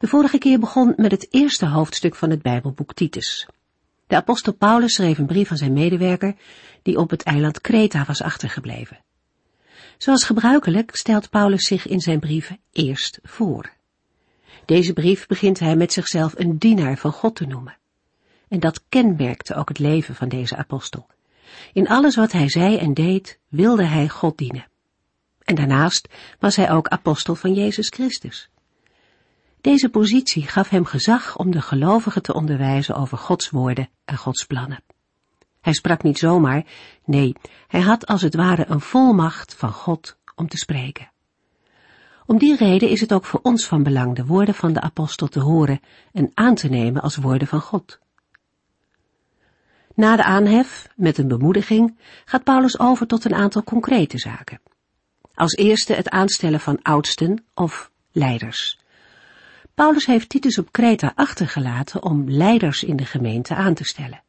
De vorige keer begon met het eerste hoofdstuk van het Bijbelboek Titus. De apostel Paulus schreef een brief aan zijn medewerker die op het eiland Kreta was achtergebleven. Zoals gebruikelijk stelt Paulus zich in zijn brieven eerst voor. Deze brief begint hij met zichzelf een dienaar van God te noemen. En dat kenmerkte ook het leven van deze apostel. In alles wat hij zei en deed, wilde hij God dienen. En daarnaast was hij ook apostel van Jezus Christus. Deze positie gaf hem gezag om de gelovigen te onderwijzen over Gods woorden en Gods plannen. Hij sprak niet zomaar, nee, hij had als het ware een volmacht van God om te spreken. Om die reden is het ook voor ons van belang de woorden van de apostel te horen en aan te nemen als woorden van God. Na de aanhef, met een bemoediging, gaat Paulus over tot een aantal concrete zaken. Als eerste het aanstellen van oudsten of leiders. Paulus heeft Titus op Kreta achtergelaten om leiders in de gemeente aan te stellen.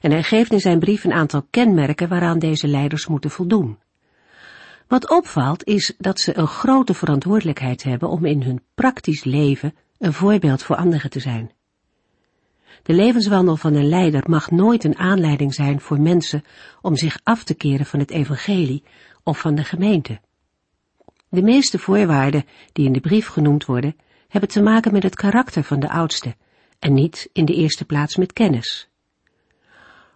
En hij geeft in zijn brief een aantal kenmerken waaraan deze leiders moeten voldoen. Wat opvalt is dat ze een grote verantwoordelijkheid hebben om in hun praktisch leven een voorbeeld voor anderen te zijn. De levenswandel van een leider mag nooit een aanleiding zijn voor mensen om zich af te keren van het evangelie of van de gemeente. De meeste voorwaarden die in de brief genoemd worden, hebben te maken met het karakter van de oudste en niet in de eerste plaats met kennis.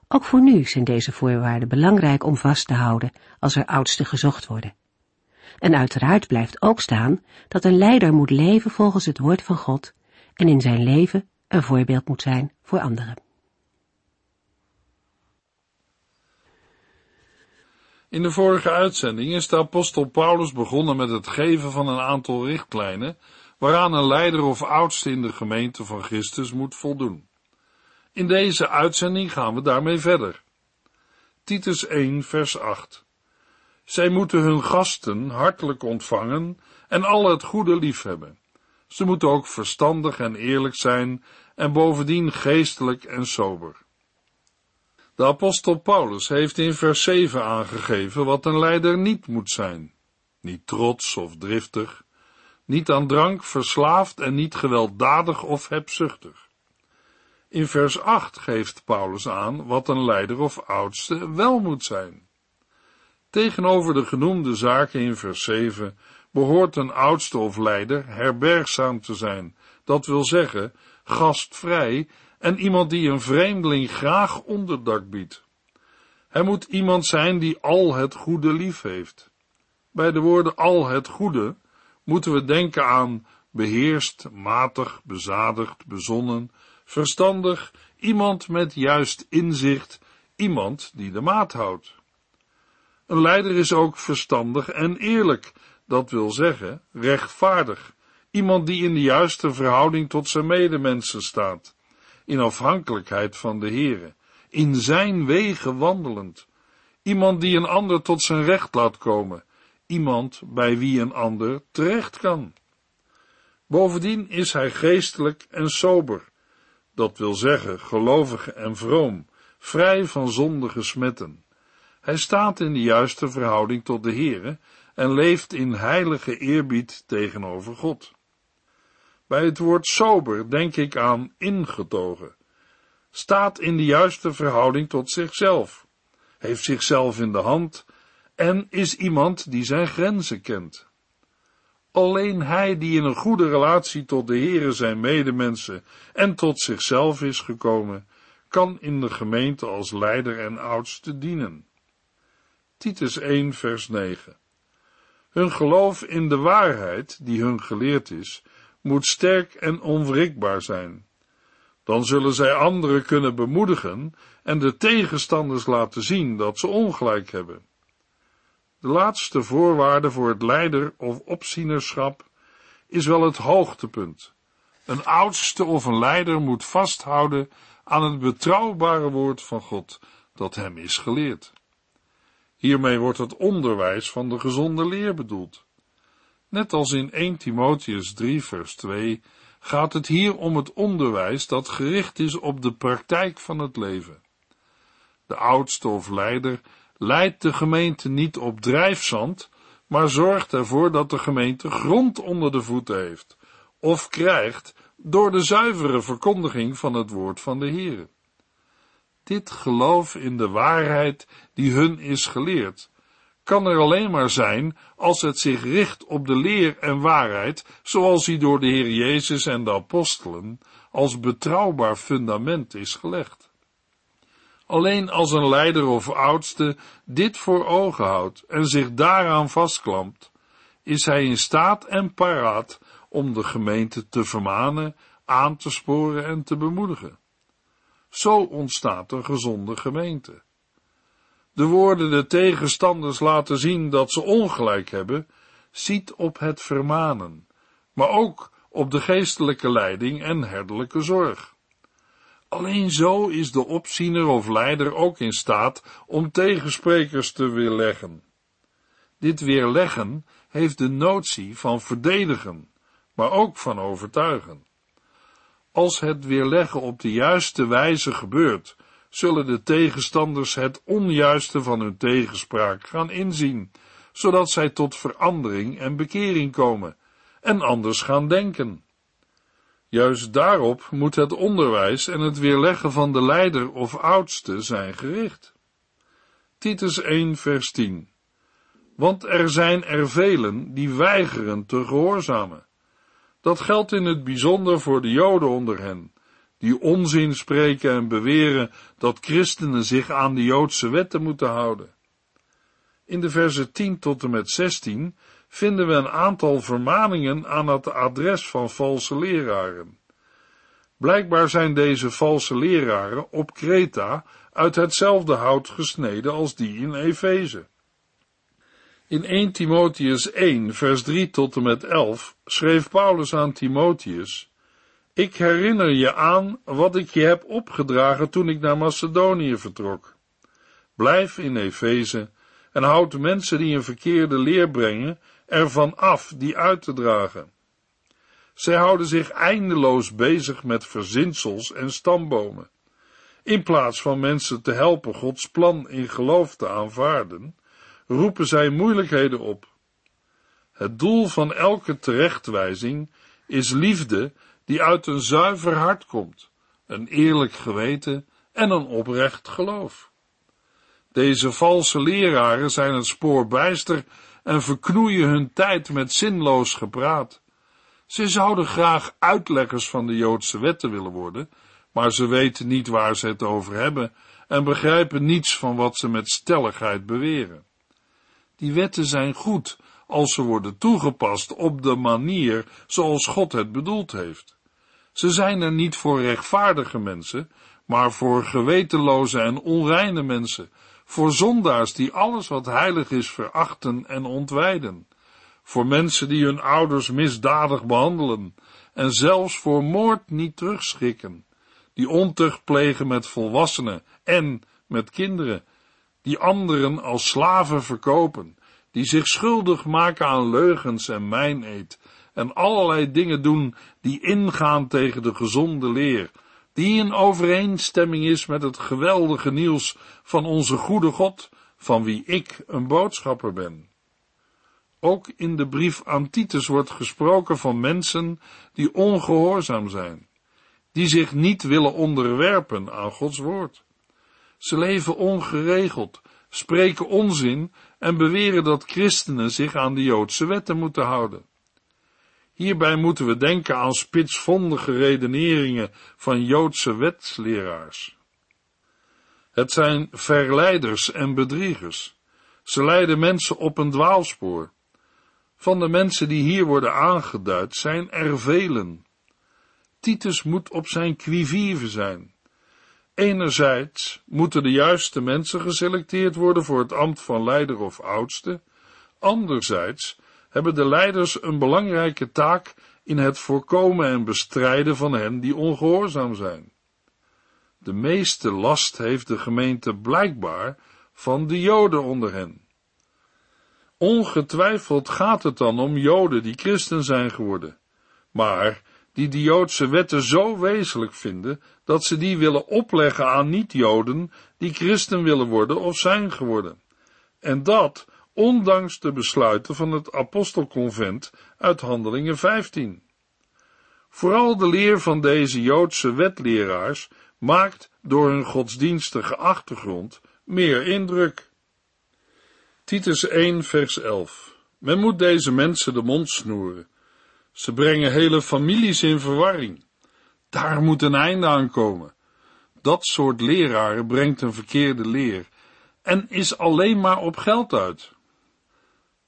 Ook voor nu zijn deze voorwaarden belangrijk om vast te houden als er oudsten gezocht worden. En uiteraard blijft ook staan dat een leider moet leven volgens het woord van God en in zijn leven een voorbeeld moet zijn voor anderen. In de vorige uitzending is de apostel Paulus begonnen met het geven van een aantal richtlijnen waaraan een leider of oudste in de gemeente van Christus moet voldoen. In deze uitzending gaan we daarmee verder. Titus 1 vers 8 Zij moeten hun gasten hartelijk ontvangen en al het goede liefhebben. Ze moeten ook verstandig en eerlijk zijn en bovendien geestelijk en sober. De apostel Paulus heeft in vers 7 aangegeven wat een leider niet moet zijn. Niet trots of driftig, niet aan drank verslaafd en niet gewelddadig of hebzuchtig. In vers 8 geeft Paulus aan wat een leider of oudste wel moet zijn. Tegenover de genoemde zaken in vers 7 behoort een oudste of leider herbergzaam te zijn, dat wil zeggen gastvrij en iemand die een vreemdeling graag onderdak biedt. Hij moet iemand zijn die al het goede lief heeft. Bij de woorden al het goede moeten we denken aan beheerst, matig, bezadigd, bezonnen, verstandig, iemand met juist inzicht, iemand die de maat houdt. Een leider is ook verstandig en eerlijk, dat wil zeggen rechtvaardig, iemand die in de juiste verhouding tot zijn medemensen staat, in afhankelijkheid van de Heere, in zijn wegen wandelend, iemand die een ander tot zijn recht laat komen, iemand bij wie een ander terecht kan. Bovendien is hij geestelijk en sober, dat wil zeggen gelovig en vroom, vrij van zondige smetten. Hij staat in de juiste verhouding tot de Heere en leeft in heilige eerbied tegenover God. Bij het woord sober denk ik aan ingetogen, staat in de juiste verhouding tot zichzelf, heeft zichzelf in de hand en is iemand die zijn grenzen kent. Alleen hij die in een goede relatie tot de Heere zijn medemensen en tot zichzelf is gekomen, kan in de gemeente als leider en oudste dienen. Titus 1 vers 9 Hun geloof in de waarheid, die hun geleerd is, moet sterk en onwrikbaar zijn. Dan zullen zij anderen kunnen bemoedigen en de tegenstanders laten zien dat ze ongelijk hebben. De laatste voorwaarde voor het leider of opzienerschap is wel het hoogtepunt, Een oudste of een leider moet vasthouden aan het betrouwbare woord van God dat hem is geleerd. Hiermee wordt het onderwijs van de gezonde leer bedoeld. Net als in 1 Timotheus 3 vers 2 gaat het hier om het onderwijs dat gericht is op de praktijk van het leven. De oudste of leider leidt de gemeente niet op drijfzand, maar zorgt ervoor dat de gemeente grond onder de voeten heeft, of krijgt door de zuivere verkondiging van het woord van de Heer. Dit geloof in de waarheid die hun is geleerd, kan er alleen maar zijn als het zich richt op de leer en waarheid, zoals die door de Heer Jezus en de apostelen als betrouwbaar fundament is gelegd. Alleen als een leider of oudste dit voor ogen houdt en zich daaraan vastklampt, is hij in staat en paraat om de gemeente te vermanen, aan te sporen en te bemoedigen. Zo ontstaat een gezonde gemeente. De woorden de tegenstanders laten zien dat ze ongelijk hebben, ziet op het vermanen, maar ook op de geestelijke leiding en herderlijke zorg. Alleen zo is de opziener of leider ook in staat om tegensprekers te weerleggen. Dit weerleggen heeft de notie van verdedigen, maar ook van overtuigen. Als het weerleggen op de juiste wijze gebeurt, zullen de tegenstanders het onjuiste van hun tegenspraak gaan inzien, zodat zij tot verandering en bekering komen en anders gaan denken. Juist daarop moet het onderwijs en het weerleggen van de leider of oudste zijn gericht. Titus 1 vers 10 Want er zijn er velen die weigeren te gehoorzamen. Dat geldt in het bijzonder voor de Joden onder hen, die onzin spreken en beweren dat christenen zich aan de Joodse wetten moeten houden. In de versen 10 tot en met 16 vinden we een aantal vermaningen aan het adres van valse leraren. Blijkbaar zijn deze valse leraren op Kreta uit hetzelfde hout gesneden als die in Efeze. In 1 Timotheus 1, vers 3 tot en met 11 schreef Paulus aan Timotheus: Ik herinner je aan wat ik je heb opgedragen toen ik naar Macedonië vertrok. Blijf in Efeze en houd mensen die een verkeerde leer brengen ervan af die uit te dragen. Zij houden zich eindeloos bezig met verzinsels en stambomen. In plaats van mensen te helpen Gods plan in geloof te aanvaarden, roepen zij moeilijkheden op. Het doel van elke terechtwijzing is liefde die uit een zuiver hart komt, een eerlijk geweten en een oprecht geloof. Deze valse leraren zijn het spoor bijster en verknoeien hun tijd met zinloos gepraat. Ze zouden graag uitleggers van de Joodse wetten willen worden, maar ze weten niet waar ze het over hebben en begrijpen niets van wat ze met stelligheid beweren. Die wetten zijn goed als ze worden toegepast op de manier zoals God het bedoeld heeft. Ze zijn er niet voor rechtvaardige mensen, maar voor gewetenloze en onreine mensen, voor zondaars die alles wat heilig is verachten en ontwijden, voor mensen die hun ouders misdadig behandelen en zelfs voor moord niet terugschikken, die ontucht plegen met volwassenen en met kinderen, die anderen als slaven verkopen, die zich schuldig maken aan leugens en mijneed. En allerlei dingen doen die ingaan tegen de gezonde leer, die in overeenstemming is met het geweldige nieuws van onze goede God, van wie ik een boodschapper ben. Ook in de brief aan Titus wordt gesproken van mensen die ongehoorzaam zijn, die zich niet willen onderwerpen aan Gods woord. Ze leven ongeregeld, spreken onzin en beweren dat christenen zich aan de Joodse wetten moeten houden. Hierbij moeten we denken aan spitsvondige redeneringen van Joodse wetsleraars. Het zijn verleiders en bedriegers. Ze leiden mensen op een dwaalspoor. Van de mensen die hier worden aangeduid zijn er velen. Titus moet op zijn quivive zijn. Enerzijds moeten de juiste mensen geselecteerd worden voor het ambt van leider of oudste. Anderzijds hebben de leiders een belangrijke taak in het voorkomen en bestrijden van hen die ongehoorzaam zijn. De meeste last heeft de gemeente blijkbaar van de Joden onder hen. Ongetwijfeld gaat het dan om Joden die christen zijn geworden, maar die de Joodse wetten zo wezenlijk vinden dat ze die willen opleggen aan niet-Joden die christen willen worden of zijn geworden. En dat ondanks de besluiten van het apostelconvent uit Handelingen 15. Vooral de leer van deze Joodse wetleraars maakt door hun godsdienstige achtergrond meer indruk. Titus 1 vers 11 Men moet deze mensen de mond snoeren. Ze brengen hele families in verwarring. Daar moet een einde aan komen. Dat soort leraren brengt een verkeerde leer en is alleen maar op geld uit.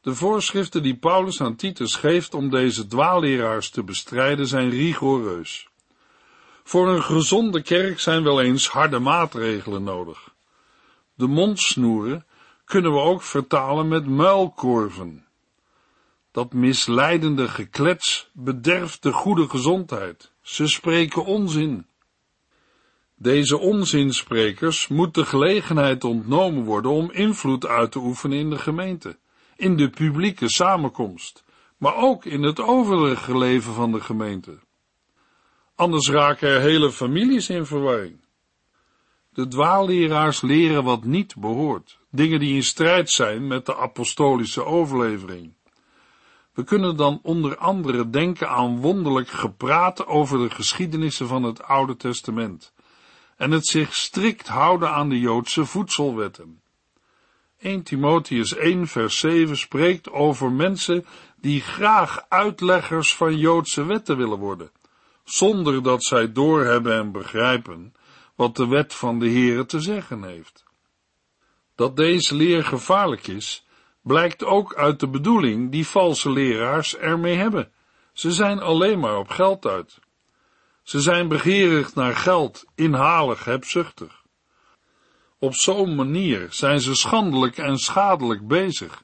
De voorschriften die Paulus aan Titus geeft om deze dwaalleraars te bestrijden zijn rigoureus. Voor een gezonde kerk zijn wel eens harde maatregelen nodig. De mondsnoeren kunnen we ook vertalen met muilkorven. Dat misleidende geklets bederft de goede gezondheid. Ze spreken onzin. Deze onzinsprekers moet de gelegenheid ontnomen worden om invloed uit te oefenen in de gemeente in de publieke samenkomst, maar ook in het overige leven van de gemeente. Anders raken er hele families in verwarring. De dwaalleraars leren wat niet behoort, dingen die in strijd zijn met de apostolische overlevering. We kunnen dan onder andere denken aan wonderlijk gepraat over de geschiedenissen van het Oude Testament en het zich strikt houden aan de Joodse voedselwetten. 1 Timotheus 1 vers 7 spreekt over mensen die graag uitleggers van Joodse wetten willen worden, zonder dat zij doorhebben en begrijpen wat de wet van de Heere te zeggen heeft. Dat deze leer gevaarlijk is, blijkt ook uit de bedoeling die valse leraars ermee hebben. Ze zijn alleen maar op geld uit. Ze zijn begeerig naar geld, inhalig, hebzuchtig. Op zo'n manier zijn ze schandelijk en schadelijk bezig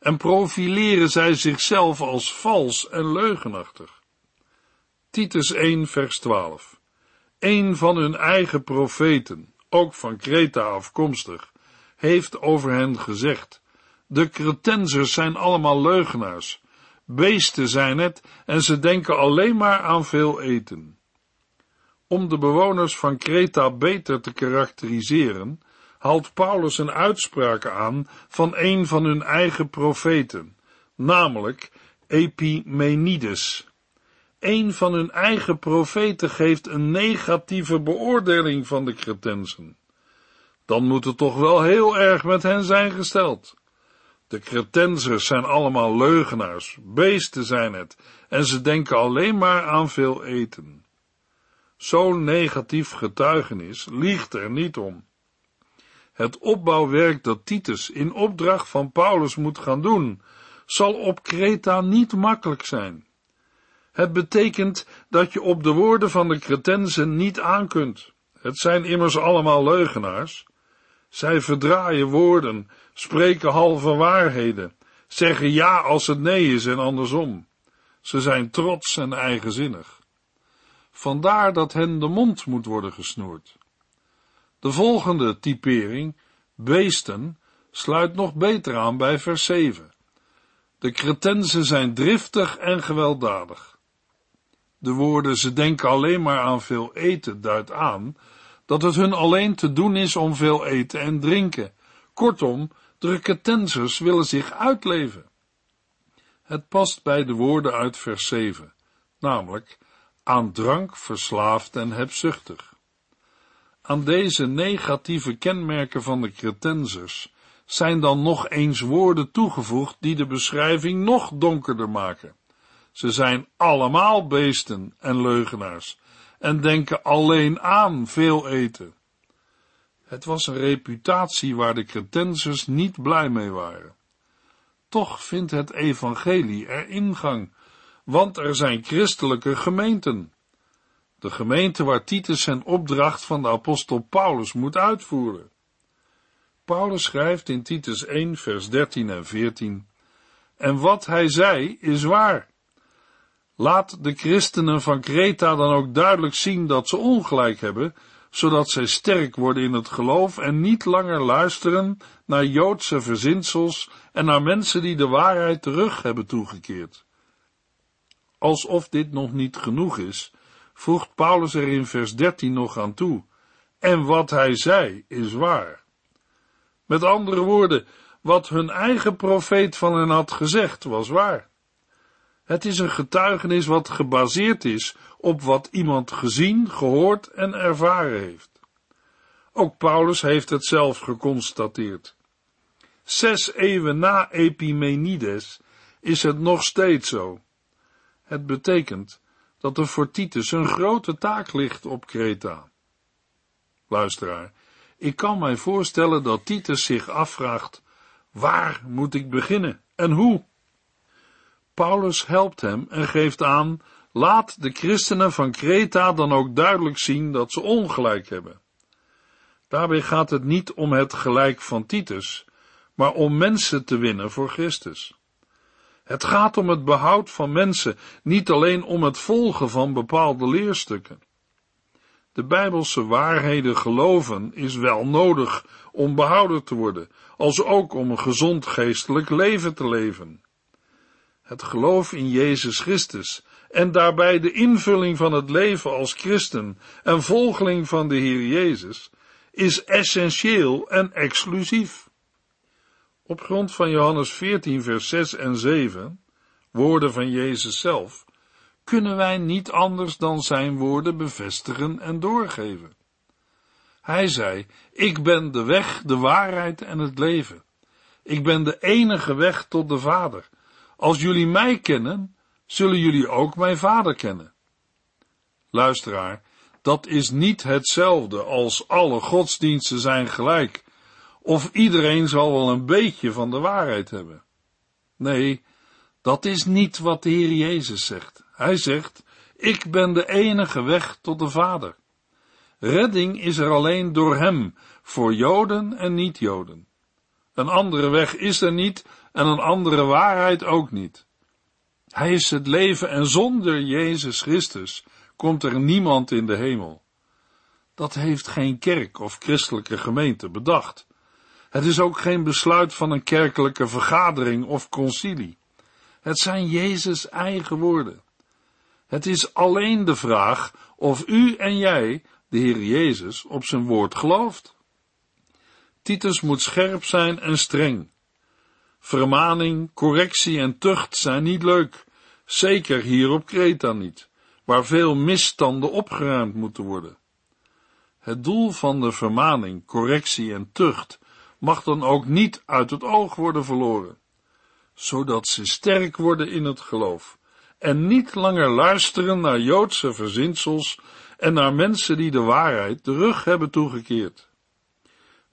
en profileren zij zichzelf als vals en leugenachtig. Titus 1 vers 12 Een van hun eigen profeten, ook van Kreta afkomstig, heeft over hen gezegd, de Cretensers zijn allemaal leugenaars, beesten zijn het en ze denken alleen maar aan veel eten. Om de bewoners van Kreta beter te karakteriseren, haalt Paulus een uitspraak aan van een van hun eigen profeten, namelijk Epimenides. Een van hun eigen profeten geeft een negatieve beoordeling van de Cretensen. Dan moet het toch wel heel erg met hen zijn gesteld. De Cretensers zijn allemaal leugenaars, beesten zijn het, en ze denken alleen maar aan veel eten. Zo'n negatief getuigenis liegt er niet om. Het opbouwwerk dat Titus in opdracht van Paulus moet gaan doen, zal op Kreta niet makkelijk zijn. Het betekent dat je op de woorden van de Cretensen niet aan kunt. Het zijn immers allemaal leugenaars. Zij verdraaien woorden, spreken halve waarheden, zeggen ja als het nee is en andersom. Ze zijn trots en eigenzinnig. Vandaar dat hen de mond moet worden gesnoerd. De volgende typering, beesten, sluit nog beter aan bij vers 7. De Cretensen zijn driftig en gewelddadig. De woorden ze denken alleen maar aan veel eten duidt aan dat het hun alleen te doen is om veel eten en drinken. Kortom, de Cretensers willen zich uitleven. Het past bij de woorden uit vers 7, namelijk aan drank verslaafd en hebzuchtig. Aan deze negatieve kenmerken van de Cretensers zijn dan nog eens woorden toegevoegd die de beschrijving nog donkerder maken. Ze zijn allemaal beesten en leugenaars en denken alleen aan veel eten. Het was een reputatie waar de Cretensers niet blij mee waren. Toch vindt het evangelie er ingang, want er zijn christelijke gemeenten de gemeente waar Titus zijn opdracht van de apostel Paulus moet uitvoeren. Paulus schrijft in Titus 1, vers 13 en 14, en wat hij zei is waar. Laat de christenen van Kreta dan ook duidelijk zien dat ze ongelijk hebben, zodat zij sterk worden in het geloof en niet langer luisteren naar Joodse verzinsels en naar mensen die de waarheid terug hebben toegekeerd. Alsof dit nog niet genoeg is, voegt Paulus er in vers 13 nog aan toe. En wat hij zei is waar. Met andere woorden, wat hun eigen profeet van hen had gezegd was waar. Het is een getuigenis wat gebaseerd is op wat iemand gezien, gehoord en ervaren heeft. Ook Paulus heeft het zelf geconstateerd. Zes eeuwen na Epimenides is het nog steeds zo. Het betekent dat er voor Titus een grote taak ligt op Kreta. Luisteraar, ik kan mij voorstellen dat Titus zich afvraagt, waar moet ik beginnen en hoe? Paulus helpt hem en geeft aan, laat de christenen van Kreta dan ook duidelijk zien dat ze ongelijk hebben. Daarbij gaat het niet om het gelijk van Titus, maar om mensen te winnen voor Christus. Het gaat om het behoud van mensen, niet alleen om het volgen van bepaalde leerstukken. De bijbelse waarheden geloven is wel nodig om behouden te worden, als ook om een gezond geestelijk leven te leven. Het geloof in Jezus Christus en daarbij de invulling van het leven als christen en volgeling van de Heer Jezus is essentieel en exclusief. Op grond van Johannes 14 vers 6 en 7, woorden van Jezus zelf, kunnen wij niet anders dan zijn woorden bevestigen en doorgeven. Hij zei, ik ben de weg, de waarheid en het leven. Ik ben de enige weg tot de Vader. Als jullie mij kennen, zullen jullie ook mijn Vader kennen. Luisteraar, dat is niet hetzelfde als alle godsdiensten zijn gelijk, of iedereen zal wel een beetje van de waarheid hebben. Nee, dat is niet wat de Heer Jezus zegt. Hij zegt, ik ben de enige weg tot de Vader. Redding is er alleen door Hem, voor Joden en niet-Joden. Een andere weg is er niet en een andere waarheid ook niet. Hij is het leven en zonder Jezus Christus komt er niemand in de hemel. Dat heeft geen kerk of christelijke gemeente bedacht. Het is ook geen besluit van een kerkelijke vergadering of concilie. Het zijn Jezus' eigen woorden. Het is alleen de vraag of u en jij de Heer Jezus op zijn woord gelooft. Titus moet scherp zijn en streng. Vermaning, correctie en tucht zijn niet leuk, zeker hier op Kreta niet, waar veel misstanden opgeruimd moeten worden. Het doel van de vermaning, correctie en tucht mag dan ook niet uit het oog worden verloren, zodat ze sterk worden in het geloof en niet langer luisteren naar Joodse verzinsels en naar mensen die de waarheid de rug hebben toegekeerd.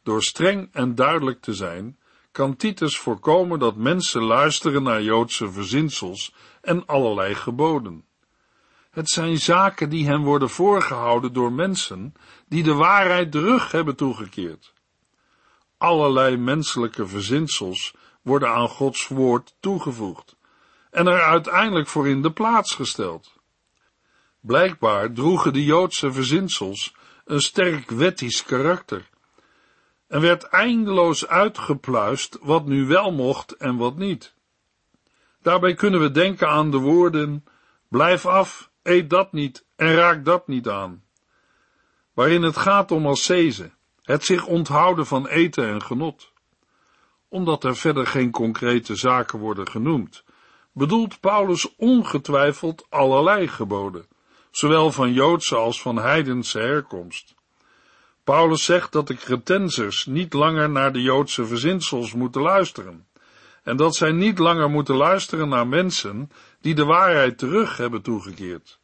Door streng en duidelijk te zijn, kan Titus voorkomen dat mensen luisteren naar Joodse verzinsels en allerlei geboden. Het zijn zaken die hen worden voorgehouden door mensen die de waarheid de rug hebben toegekeerd. Allerlei menselijke verzinsels worden aan Gods woord toegevoegd en er uiteindelijk voor in de plaats gesteld. Blijkbaar droegen de Joodse verzinsels een sterk wettisch karakter en werd eindeloos uitgepluist wat nu wel mocht en wat niet. Daarbij kunnen we denken aan de woorden, blijf af, eet dat niet en raak dat niet aan, waarin het gaat om ascese, het zich onthouden van eten en genot. Omdat er verder geen concrete zaken worden genoemd, bedoelt Paulus ongetwijfeld allerlei geboden, zowel van Joodse als van heidense herkomst. Paulus zegt dat de Cretensers niet langer naar de Joodse verzinsels moeten luisteren, en dat zij niet langer moeten luisteren naar mensen die de waarheid terug hebben toegekeerd.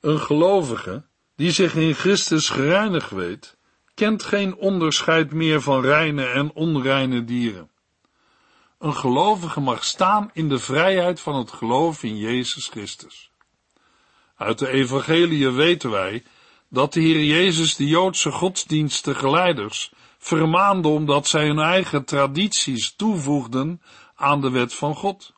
Een gelovige, die zich in Christus gereinigd weet, kent geen onderscheid meer van reine en onreine dieren. Een gelovige mag staan in de vrijheid van het geloof in Jezus Christus. Uit de evangelie weten wij dat de Heer Jezus de Joodse godsdienstige vermaande omdat zij hun eigen tradities toevoegden aan de wet van God.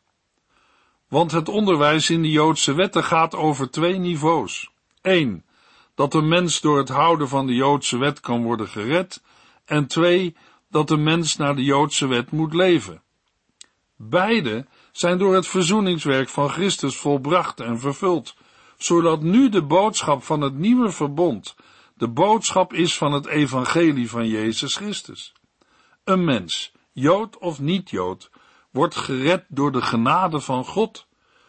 Want het onderwijs in de Joodse wetten gaat over twee niveaus. 1. Dat een mens door het houden van de Joodse wet kan worden gered. En 2. Dat een mens naar de Joodse wet moet leven. Beide zijn door het verzoeningswerk van Christus volbracht en vervuld, zodat nu de boodschap van het nieuwe verbond de boodschap is van het evangelie van Jezus Christus. Een mens, Jood of niet-Jood, wordt gered door de genade van God,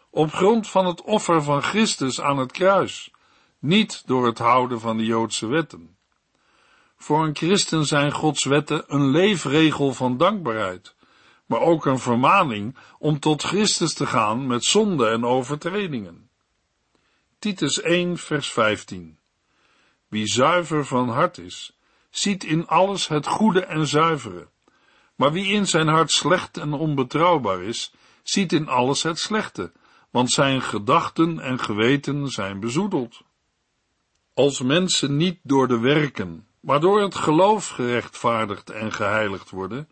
op grond van het offer van Christus aan het kruis, niet door het houden van de Joodse wetten. Voor een christen zijn Gods wetten een leefregel van dankbaarheid, maar ook een vermaning om tot Christus te gaan met zonde en overtredingen. Titus 1 vers 15 Wie zuiver van hart is, ziet in alles het goede en zuivere. Maar wie in zijn hart slecht en onbetrouwbaar is, ziet in alles het slechte, want zijn gedachten en geweten zijn bezoedeld. Als mensen niet door de werken, maar door het geloof gerechtvaardigd en geheiligd worden,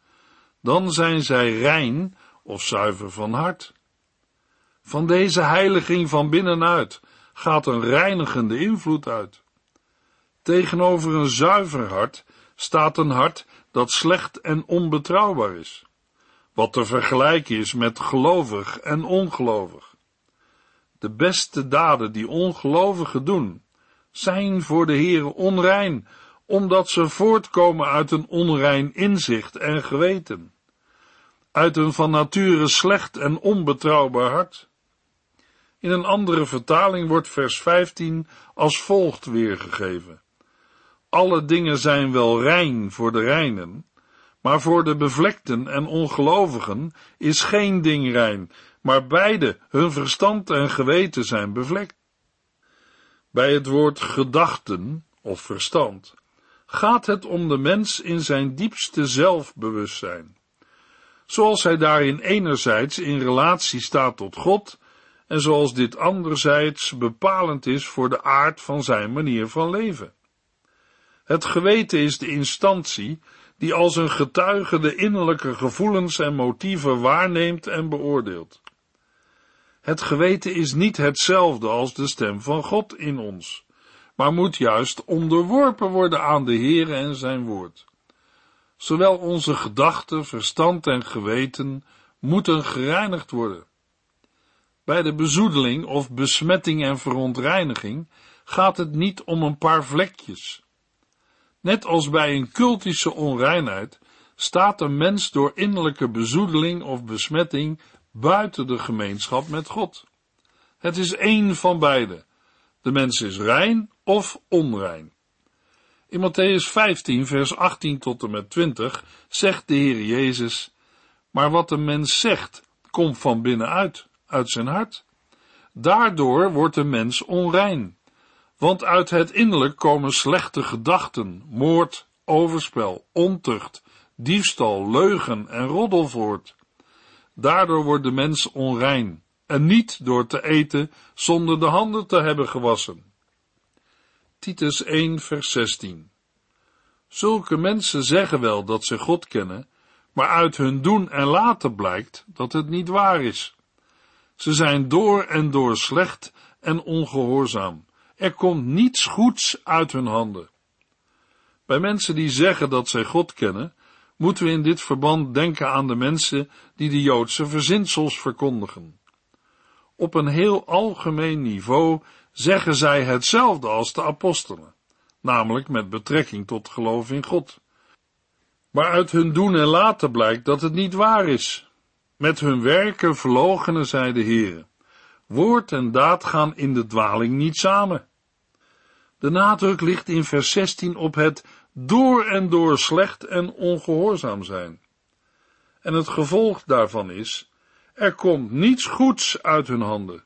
dan zijn zij rein of zuiver van hart. Van deze heiliging van binnenuit gaat een reinigende invloed uit. Tegenover een zuiver hart staat een hart dat slecht en onbetrouwbaar is, wat te vergelijken is met gelovig en ongelovig. De beste daden die ongelovigen doen, zijn voor de Heere onrein, omdat ze voortkomen uit een onrein inzicht en geweten, uit een van nature slecht en onbetrouwbaar hart. In een andere vertaling wordt vers 15 als volgt weergegeven. Alle dingen zijn wel rein voor de reinen, maar voor de bevlekten en ongelovigen is geen ding rein, maar beide, hun verstand en geweten zijn bevlekt. Bij het woord gedachten of verstand gaat het om de mens in zijn diepste zelfbewustzijn. Zoals hij daarin enerzijds in relatie staat tot God en zoals dit anderzijds bepalend is voor de aard van zijn manier van leven. Het geweten is de instantie die als een getuige de innerlijke gevoelens en motieven waarneemt en beoordeelt. Het geweten is niet hetzelfde als de stem van God in ons, maar moet juist onderworpen worden aan de Heere en zijn woord. Zowel onze gedachten, verstand en geweten moeten gereinigd worden. Bij de bezoedeling of besmetting en verontreiniging gaat het niet om een paar vlekjes. Net als bij een cultische onreinheid staat een mens door innerlijke bezoedeling of besmetting buiten de gemeenschap met God. Het is één van beide. De mens is rein of onrein. In Matthäus 15, vers 18 tot en met 20 zegt de Heer Jezus, maar wat een mens zegt, komt van binnenuit, uit zijn hart. Daardoor wordt de mens onrein, want uit het innerlijk komen slechte gedachten, moord, overspel, ontucht, diefstal, leugen en roddel voort. Daardoor wordt de mens onrein, en niet door te eten zonder de handen te hebben gewassen. Titus 1 vers 16 Zulke mensen zeggen wel dat ze God kennen, maar uit hun doen en laten blijkt dat het niet waar is. Ze zijn door en door slecht en ongehoorzaam. Er komt niets goeds uit hun handen. Bij mensen die zeggen dat zij God kennen, moeten we in dit verband denken aan de mensen die de Joodse verzinsels verkondigen. Op een heel algemeen niveau zeggen zij hetzelfde als de apostelen, namelijk met betrekking tot geloof in God. Maar uit hun doen en laten blijkt dat het niet waar is. Met hun werken verloochenen zij de Heere. Woord en daad gaan in de dwaling niet samen. De nadruk ligt in vers 16 op het door en door slecht en ongehoorzaam zijn. En het gevolg daarvan is, er komt niets goeds uit hun handen.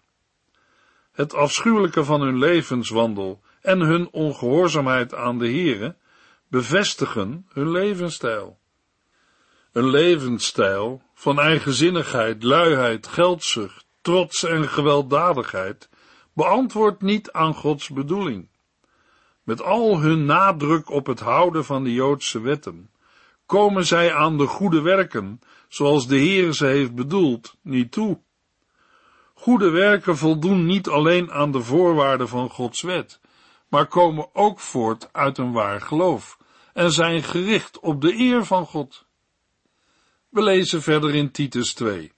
Het afschuwelijke van hun levenswandel en hun ongehoorzaamheid aan de Here bevestigen hun levensstijl. Een levensstijl van eigenzinnigheid, luiheid, geldzucht, trots en gewelddadigheid beantwoordt niet aan Gods bedoeling. Met al hun nadruk op het houden van de Joodse wetten, komen zij aan de goede werken, zoals de Heer ze heeft bedoeld, niet toe. Goede werken voldoen niet alleen aan de voorwaarden van Gods wet, maar komen ook voort uit een waar geloof en zijn gericht op de eer van God. We lezen verder in Titus 2.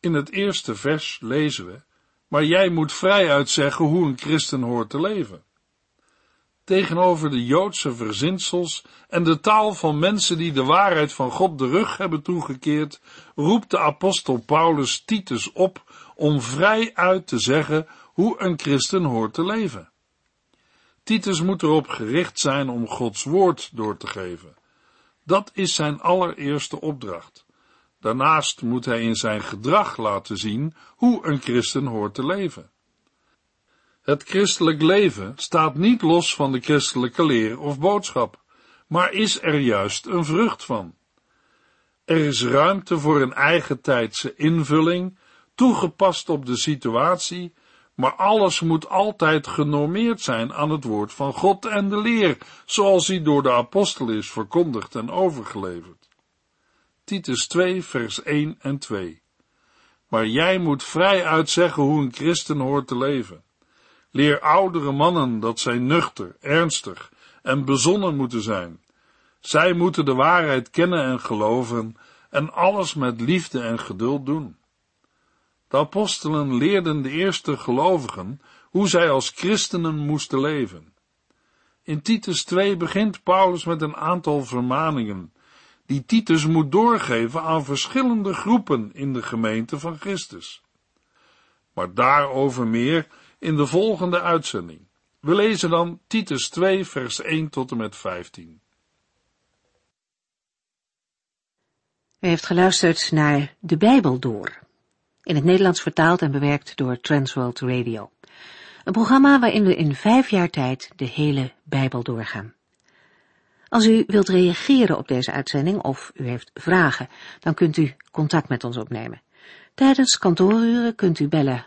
In het eerste vers lezen we, maar jij moet vrij uitzeggen hoe een christen hoort te leven. Tegenover de Joodse verzinsels en de taal van mensen die de waarheid van God de rug hebben toegekeerd, roept de apostel Paulus Titus op om vrij uit te zeggen hoe een christen hoort te leven. Titus moet erop gericht zijn om Gods woord door te geven. Dat is zijn allereerste opdracht. Daarnaast moet hij in zijn gedrag laten zien hoe een christen hoort te leven. Het christelijk leven staat niet los van de christelijke leer of boodschap, maar is er juist een vrucht van. Er is ruimte voor een eigen tijdse invulling, toegepast op de situatie, maar alles moet altijd genormeerd zijn aan het woord van God en de leer, zoals die door de apostel is verkondigd en overgeleverd. Titus 2, vers 1 en 2. Maar jij moet vrij uitzeggen hoe een christen hoort te leven. Leer oudere mannen dat zij nuchter, ernstig en bezonnen moeten zijn. Zij moeten de waarheid kennen en geloven en alles met liefde en geduld doen. De apostelen leerden de eerste gelovigen hoe zij als christenen moesten leven. In Titus 2 begint Paulus met een aantal vermaningen, die Titus moet doorgeven aan verschillende groepen in de gemeente van Christus. Maar daarover meer in de volgende uitzending. We lezen dan Titus 2, vers 1 tot en met 15. U heeft geluisterd naar De Bijbel door, in het Nederlands vertaald en bewerkt door Transworld Radio. Een programma waarin we in vijf jaar tijd de hele Bijbel doorgaan. Als u wilt reageren op deze uitzending of u heeft vragen, dan kunt u contact met ons opnemen. Tijdens kantooruren kunt u bellen